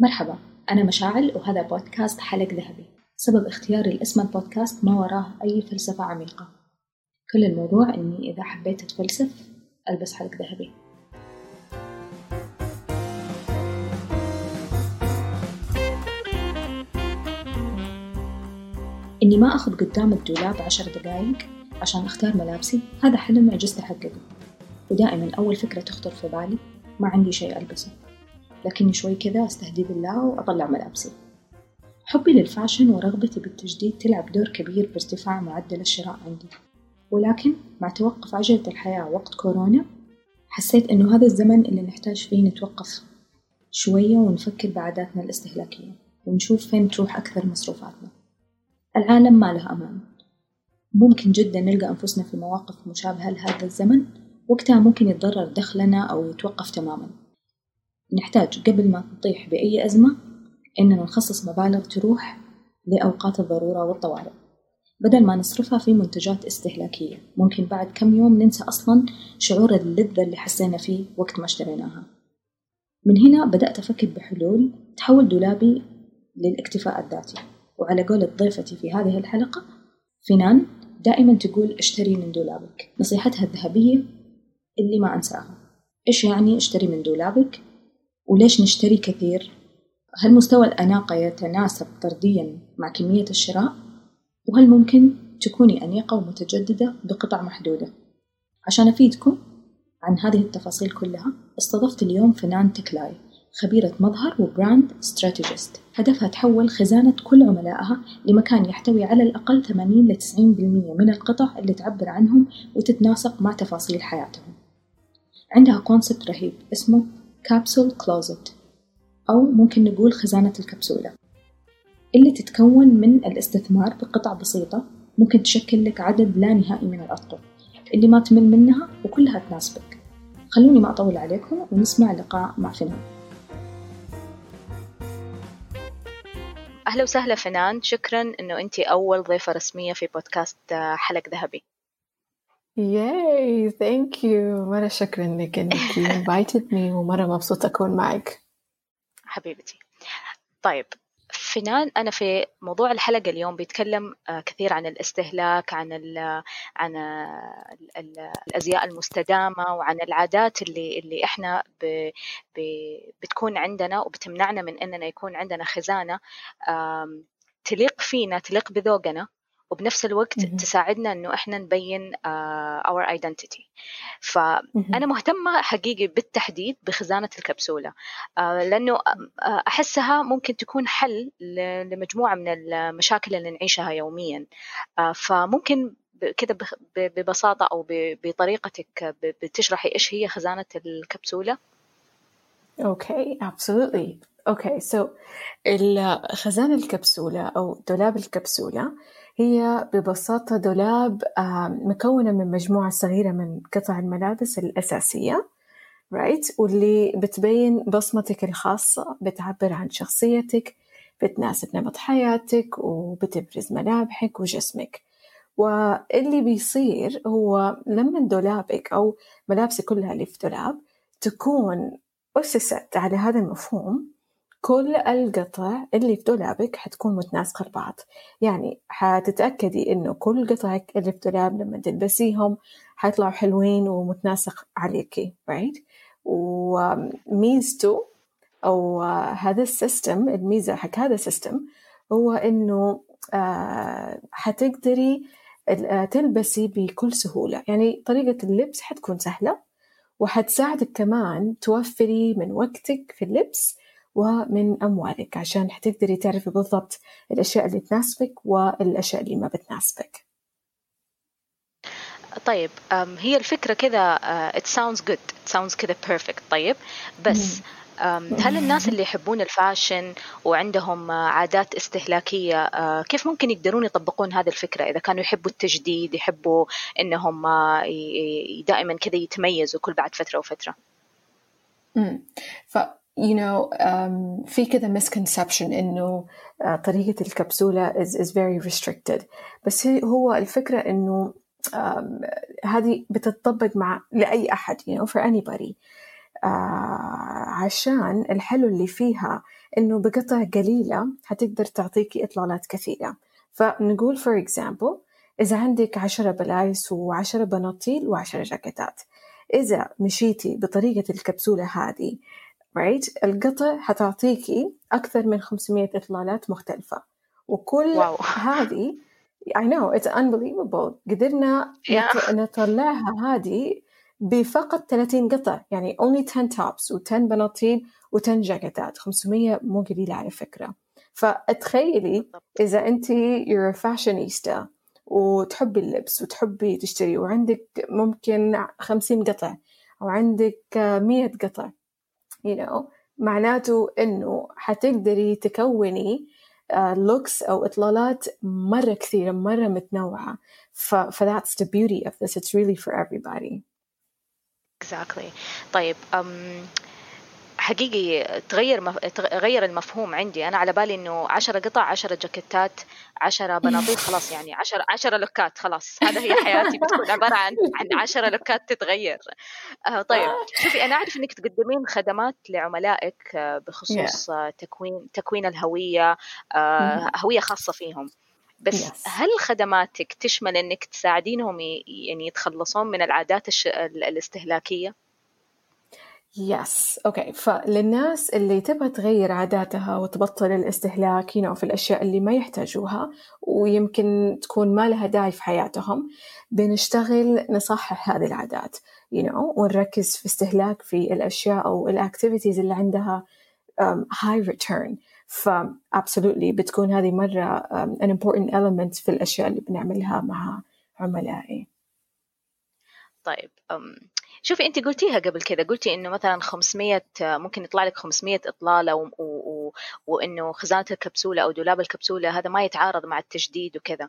مرحبا أنا مشاعل وهذا بودكاست حلق ذهبي. سبب اختياري لاسم البودكاست ما وراه أي فلسفة عميقة. كل الموضوع إني إذا حبيت أتفلسف ألبس حلق ذهبي. إني ما أخذ قدام الدولاب عشر دقايق عشان أختار ملابسي هذا حلم عجزت أحققه. ودائما أول فكرة تخطر في بالي ما عندي شيء ألبسه. لكني شوي كذا أستهدي بالله وأطلع ملابسي. حبي للفاشن ورغبتي بالتجديد تلعب دور كبير بارتفاع معدل الشراء عندي. ولكن مع توقف عجلة الحياة وقت كورونا حسيت إنه هذا الزمن اللي نحتاج فيه نتوقف شوية ونفكر بعاداتنا الاستهلاكية ونشوف فين تروح أكثر مصروفاتنا. العالم ما له أمان. ممكن جدا نلقى أنفسنا في مواقف مشابهة لهذا الزمن وقتها ممكن يتضرر دخلنا أو يتوقف تماما. نحتاج قبل ما نطيح بأي أزمة إننا نخصص مبالغ تروح لأوقات الضرورة والطوارئ بدل ما نصرفها في منتجات استهلاكية. ممكن بعد كم يوم ننسى أصلا شعور اللذة اللي حسينا فيه وقت ما اشتريناها. من هنا بدأت أفكر بحلول تحول دولابي للاكتفاء الذاتي. وعلى قولة ضيفتي في هذه الحلقة فنان دائما تقول اشتري من دولابك نصيحتها الذهبية اللي ما أنساها. إيش يعني اشتري من دولابك وليش نشتري كثير؟ هل مستوى الأناقة يتناسب طرديا مع كمية الشراء؟ وهل ممكن تكوني أنيقة ومتجددة بقطع محدودة؟ عشان أفيدكم عن هذه التفاصيل كلها استضفت اليوم فنان تكلاي خبيرة مظهر و brand strategist هدفها تحول خزانة كل عملائها لمكان يحتوي على الأقل 80 ل 90% من القطع اللي تعبر عنهم وتتناسق مع تفاصيل حياتهم. عندها كونسبت رهيب اسمه كابسول كلوزت أو ممكن نقول خزانة الكبسولة. اللي تتكون من الاستثمار بقطع بسيطة ممكن تشكل لك عدد لا نهائي من الأطقم. اللي ما تمل منها وكلها تناسبك. خلوني ما أطول عليكم ونسمع لقاء مع فنان. أهلا وسهلا فنان شكرا أنه أنت أول ضيفة رسمية في بودكاست حلق ذهبي. ياي ثانك يو مرة شكرا لك إنك invited me ومرة مبسوطة أكون معك. حبيبتي. طيب فنان أنا في موضوع الحلقة اليوم بيتكلم كثير عن الاستهلاك عن ال عن ال الأزياء المستدامة وعن العادات اللي اللي إحنا ب ب بتكون عندنا وبتمنعنا من إننا يكون عندنا خزانة تليق فينا تليق بذوقنا وبنفس الوقت م-م. تساعدنا إنه إحنا نبين our uh, identity فانا مهتمة حقيقي بالتحديد بخزانة الكبسولة uh, لأنه uh, أحسها ممكن تكون حل لمجموعة من المشاكل اللي نعيشها يوميا. uh, فممكن كذا ببساطة أو بطريقتك بتشرحي إيش هي خزانة الكبسولة؟ Okay absolutely. Okay so خزانه الكبسولة أو دولاب الكبسولة هي ببساطة دولاب مكونة من مجموعة صغيرة من قطع الملابس الأساسية right واللي بتبين بصمتك الخاصة بتعبر عن شخصيتك بتناسب نمط حياتك وبتبرز ملامحك وجسمك. واللي بيصير هو لما دولابك أو ملابسك كلها اللي في دولاب تكون أسست على هذا المفهوم كل القطع اللي في دولابك حتكون متناسقة لبعض. يعني حتتأكدي إنه كل قطعك اللي في دولاب لما تلبسيهم حيطلعوا حلوين ومتناسق عليكي right وميزته أو هذا ال system الميزة حق هذا ال system هو إنه حتقدري تلبسي بكل سهولة. يعني طريقة اللبس حتكون سهلة وحتساعدك كمان توفري من وقتك في اللبس ومن أموالك عشان حتقدري تعرفي بالضبط الأشياء اللي تناسبك والأشياء اللي ما بتناسبك. طيب هي الفكرة كذا it sounds good it sounds كذا perfect. طيب بس هل الناس اللي يحبون الفاشن وعندهم عادات استهلاكية كيف ممكن يقدرون يطبقون هذه الفكرة؟ إذا كانوا يحبوا التجديد يحبوا إنهم دائما كذا يتميزوا كل بعد فترة وفترة. ف you know um, في كذا misconception إنه uh, طريقة الكبسولة is, is very restricted. بس هو الفكرة إنه um, هذه بتطبق مع لأي أحد you know for anybody. آه عشان الحلو اللي فيها إنه بقطع قليلة حتقدر تعطيكي إطلالات كثيرة. فنقول for example إذا عندك عشرة بلايس وعشرة بناطيل وعشرة جاكيتات. إذا مشيتي بطريقة الكبسولة هذه right? القطع حتعطيكي أكثر من 500 إطلالات مختلفة. وكل واو. هذه I know it's unbelievable. قدرنا yeah. نطلعها هذه بفقط 30 قطع يعني only 10 tops و10 بناطيل و10 جاكيتات. 500 مو قليلة على فكرة. فتخيلي إذا أنت you're a fashionista وتحبي اللبس وتحبي تشتري وعندك ممكن 50 قطع أو عندك 100 قطع you know معناته إنه حتقدري تكوني looks uh, أو إطلالات مرة كثيرة مرة متنوعة ف, ف that's the beauty of this it's really for everybody exactly طيب um, حقيقي تغير مف... تغير المفهوم عندي. أنا على بالي إنه 10 قطع 10 جاكيتات 10 بناطيل خلاص يعني 10 10 look ات خلاص. هذا هي حياتي. بتكون عبارة عن عن 10 look ات تتغير. آه طيب. شوفي أنا أعرف إنك تقدمين خدمات لعملائك آه، بخصوص آه، تكوين تكوين الهوية آه هوية خاصة فيهم. بس yes. هل خدماتك تشمل إنك تساعدينهم يعني يتخلصون من العادات الش... Yes okay فللناس اللي تبغى تغير عاداتها وتبطل الاستهلاك know, في الأشياء اللي ما يحتاجوها ويمكن تكون ما لها داعي في حياتهم بنشتغل نصحح هذه العادات you know, ونركز في استهلاك في الأشياء أو ال activities اللي عندها um, high return. ف absolutely بتكون هذه مرة um, an important element في الأشياء اللي بنعملها مع عملائي. طيب um, شوفي انت قلتيها قبل كذا قلتي إنه مثلا 500 ممكن يطلع لك 500 إطلالة و... و... وإنه خزانة الكبسولة أو دولاب الكبسولة هذا ما يتعارض مع التجديد وكذا.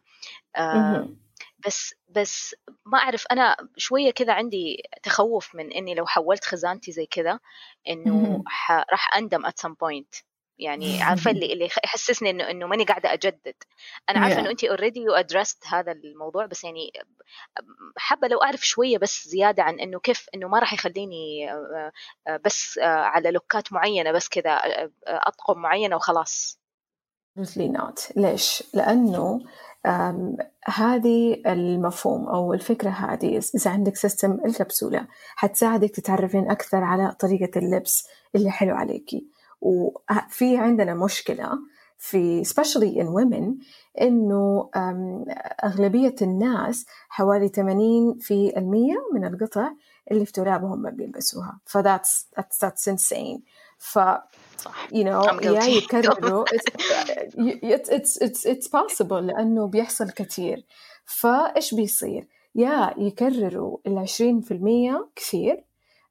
آه بس بس ما أعرف أنا شوية كذا عندي تخوف من إني لو حولت خزانتي زي كذا إنه راح أندم at some point. يعني عارفة اللي اللي يحسسني انه إنه ماني قاعدة أجدد. أنا عارفة yeah. إنه انت already you addressed هذا الموضوع بس يعني حابة لو أعرف شوية بس زيادة عن إنه كيف إنه ما راح يخليني آه، آه، بس آه، على look ات معينة بس كذا أطقم معينة وخلاص. Absolutely not. ليش؟ لأنه هذه المفهوم أو الفكرة هذه إذا عندك system الكبسولة. حتساعدك تتعرفين أكثر على طريقة اللبس اللي حلو عليكي. وفي عندنا مشكلة في especially in women إنه أغلبية الناس حوالي 80 في المية من القطع اللي في دولابهم ما بيلبسوها. ف that's, that's, that's insane. ف you know يا يكرروا it's, it's, it's, it's possible لأنه بيحصل كثير. فإيش بيصير؟ يا يكرروا العشرين في المية كثير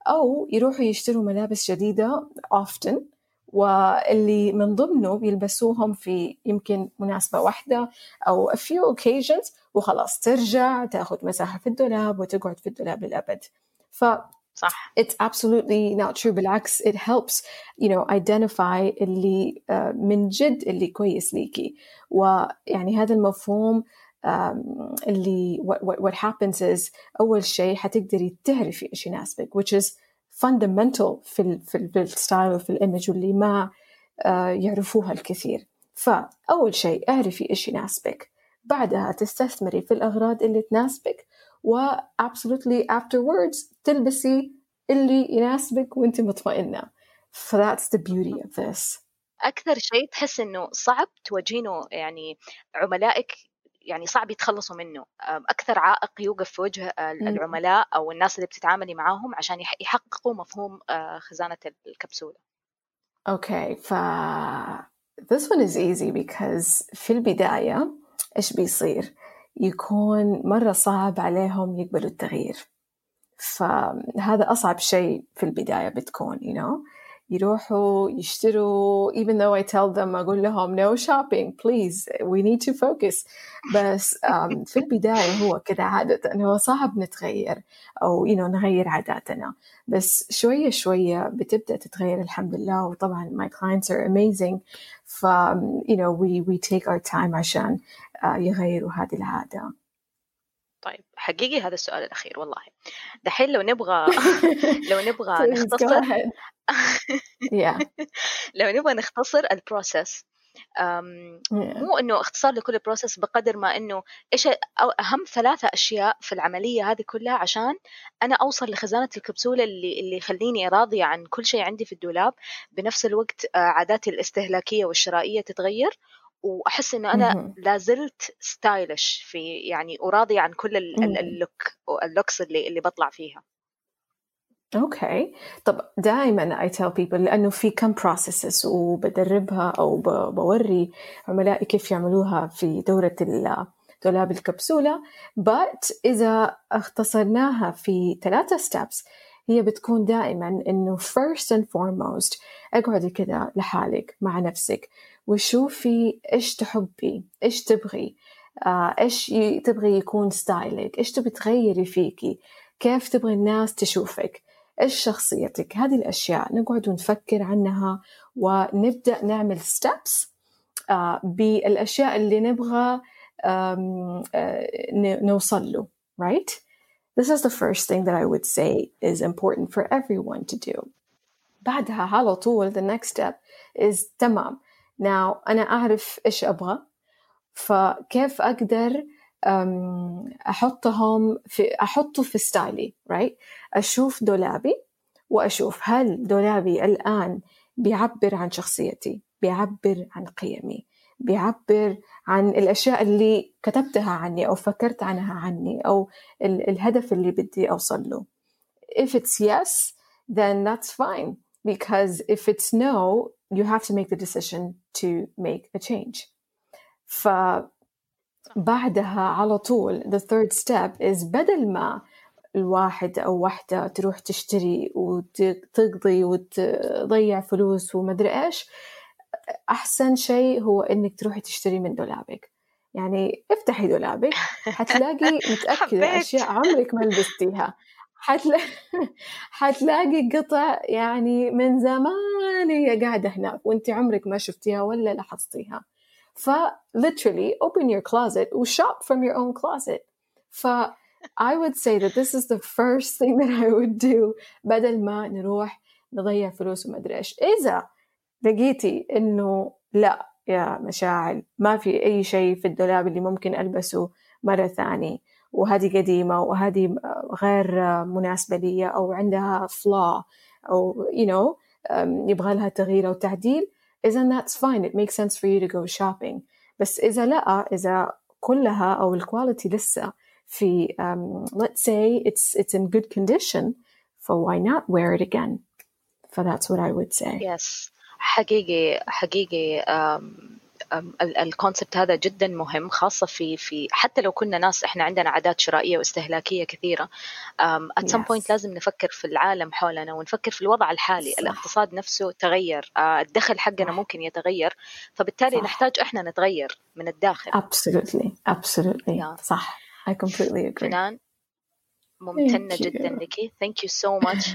أو يروحوا يشتروا ملابس جديدة often. واللي من ضمنه بيلبسوهم في يمكن مناسبة واحدة أو a few occasions وخلاص ترجع تاخذ مساحة في الدولاب وتقعد في الدولاب للأبد. ف صح. It's absolutely not true. بالعكس it helps you know identify اللي uh, من جد اللي كويس ليكي. ويعني هذا المفهوم um, اللي what, what, what happens is أول شيء حتقدري تعرفي إيش يناسبك which is fundamental في في, ال في ال style وفي ال image واللي ما آه، يعرفوها الكثير. فأول شيء اعرفي إيش يناسبك. بعدها تستثمري في الأغراض اللي تناسبك. و absolutely afterwards تلبسي اللي يناسبك وأنت مطمئنة. ف that's the beauty of this. أكثر شيء تحس إنه صعب تواجهينه يعني عملائك يعني صعب يتخلصوا منه. أكثر عائق يوقف في وجه العملاء أو الناس اللي بتتعاملي معاهم عشان يحققوا مفهوم آه، خزانة الكبسولة. أوكي ف this one is easy because في البداية إيش بيصير؟ يكون مرة صعب عليهم يقبلوا التغيير. فهذا أصعب شيء في البداية بتكون you know. يروحوا يشتروا even though I tell them أقول لهم no shopping please we need to focus. بس um, في البداية هو كذا عادة هو صعب نتغير أو you know, نغير عاداتنا. بس شوية شوية بتبدأ تتغير الحمد لله. وطبعا my clients are amazing. ف you know we we take our time عشان uh, يغيروا هذه العادة. طيب حقيقي هذا السؤال الأخير والله. دحين لو نبغى لو نبغى نختصر لو نبغى نختصر ال process مو إنه اختصار لكل process بقدر ما إنه إيش أهم ثلاثة أشياء في العملية هذه كلها عشان أنا أوصل لخزانة الكبسولة اللي اللي يخليني راضية عن كل شيء عندي في الدولاب. بنفس الوقت آه، عاداتي الاستهلاكية والشرائية تتغير وأحس إنه أنا لازلت stylish في يعني وراضية عن كل ال look ال looks اللي اللي بطلع فيها. okay. طب دائما I tell people لأنه في كم processes وبدربها أو بوري عملائي كيف يعملوها في دورة دولاب الكبسولة. But إذا اختصرناها في ثلاثة steps هي بتكون دائما إنه first and foremost اقعدي كذا لحالك مع نفسك وشوفي إيش تحبي إيش تبغي آه، إيش تبغي يكون style ك إيش تبغي تغيري فيكي كيف تبغي الناس تشوفك. إيش شخصيتك هذه الأشياء نقعد ونفكر عنها ونبدأ نعمل steps آه، بالأشياء اللي نبغى آه، نوصل له right this is the first thing that I would say is important for everyone to do. بعدها على طول the next step is تمام. Now أنا أعرف إيش أبغى فكيف أقدر أحطهم في أحطه في ستايلي right أشوف دولابي وأشوف هل دولابي الآن بيعبر عن شخصيتي بيعبر عن قيمي بيعبر عن الأشياء اللي كتبتها عني أو فكرت عنها عني أو الهدف اللي بدي أوصل له. If it's yes then that's fine because if it's no you have to make the decision to make a change. فبعدها على طول the third step is بدل ما الواحد أو واحدة تروح تشتري وتقضي وتضيع فلوس ومدري إيش أحسن شيء هو إنك تروحي تشتري من دولابك. يعني افتحي دولابك حتلاقي متأكدة أشياء عمرك ما لبستيها. حتلاقي حتلاقي قطع يعني من زمان هي قاعدة هناك وأنت عمرك ما شفتيها ولا لاحظتيها. ف literally open your closet و shop from your own closet. ف I would say that this is the first thing that I would do بدل ما نروح نضيع فلوس وما أدري إيش. إذا لقيتي إنه لا يا مشاعل ما في أي شيء في الدولاب اللي ممكن ألبسه مرة ثانية. وهذه قديمة وهذه غير مناسبة لي أو عندها flaw أو you know يبغى لها تغيير أو تعديل إذا that's fine it makes sense for you to go shopping بس إذا لا إذا كلها أو الكواليتي لسه في um, let's say it's it's in good condition so why not wear it again so that's what I would say yes حقيقي حقيقي um, ال concept هذا جدا مهم خاصة في في حتى لو كنا ناس إحنا عندنا عادات شرائية واستهلاكية كثيرة. at some point لازم نفكر في العالم حولنا ونفكر في الوضع الحالي. صح. الاقتصاد نفسه تغير آه، الدخل حقنا ممكن يتغير فبالتالي صح. نحتاج إحنا نتغير من الداخل. Absolutely. Absolutely. Yeah. صح. I completely agree. فنان ممتنة جدا لك. thank you so much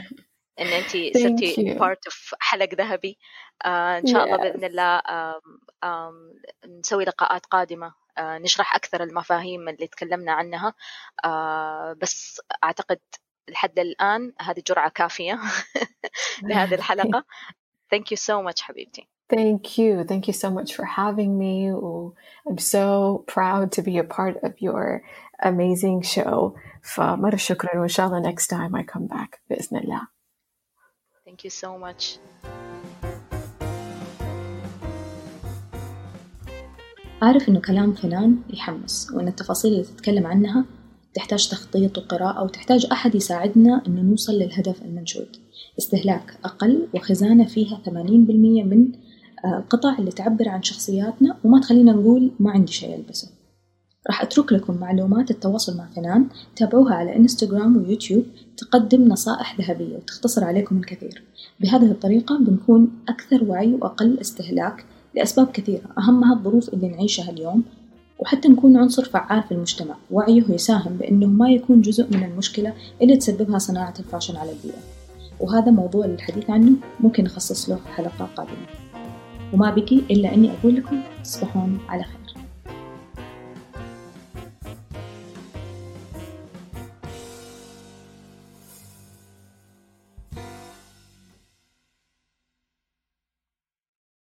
إن أنت صرتي part of حلق ذهبي آه إن شاء. الله بإذن الله آم آم نسوي لقاءات قادمة آه نشرح أكثر المفاهيم اللي تكلمنا عنها آه بس أعتقد لحد الآن هذه جرعة كافية لهذه الحلقة thank you so much حبيبتي Thank you. Thank you so much for having me. I'm so proud to be a part of your amazing show. فمرة شكرا وإن شاء الله next time I come back بإذن الله. Thank you so much. عارف إنه كلام فنان يحمس وإن التفاصيل اللي تتكلم عنها تحتاج تخطيط وقراءة وتحتاج أحد يساعدنا إنه نوصل للهدف المنشود استهلاك أقل وخزانة فيها 80% من آه، القطع اللي تعبر عن شخصياتنا وما تخلينا نقول ما عندي شيء ألبسه راح أترك لكم معلومات التواصل مع فنان. تابعوها على إنستغرام ويوتيوب تقدم نصائح ذهبية وتختصر عليكم الكثير. بهذه الطريقة بنكون أكثر وعي وأقل استهلاك لأسباب كثيرة أهمها الظروف اللي نعيشها اليوم وحتى نكون عنصر فعال في المجتمع. وعيه يساهم بأنه ما يكون جزء من المشكلة اللي تسببها صناعة الفاشن على البيئة. وهذا موضوع للحديث عنه ممكن نخصص له حلقة قادمة. وما بقي إلا أني أقول لكم تصبحون على خير.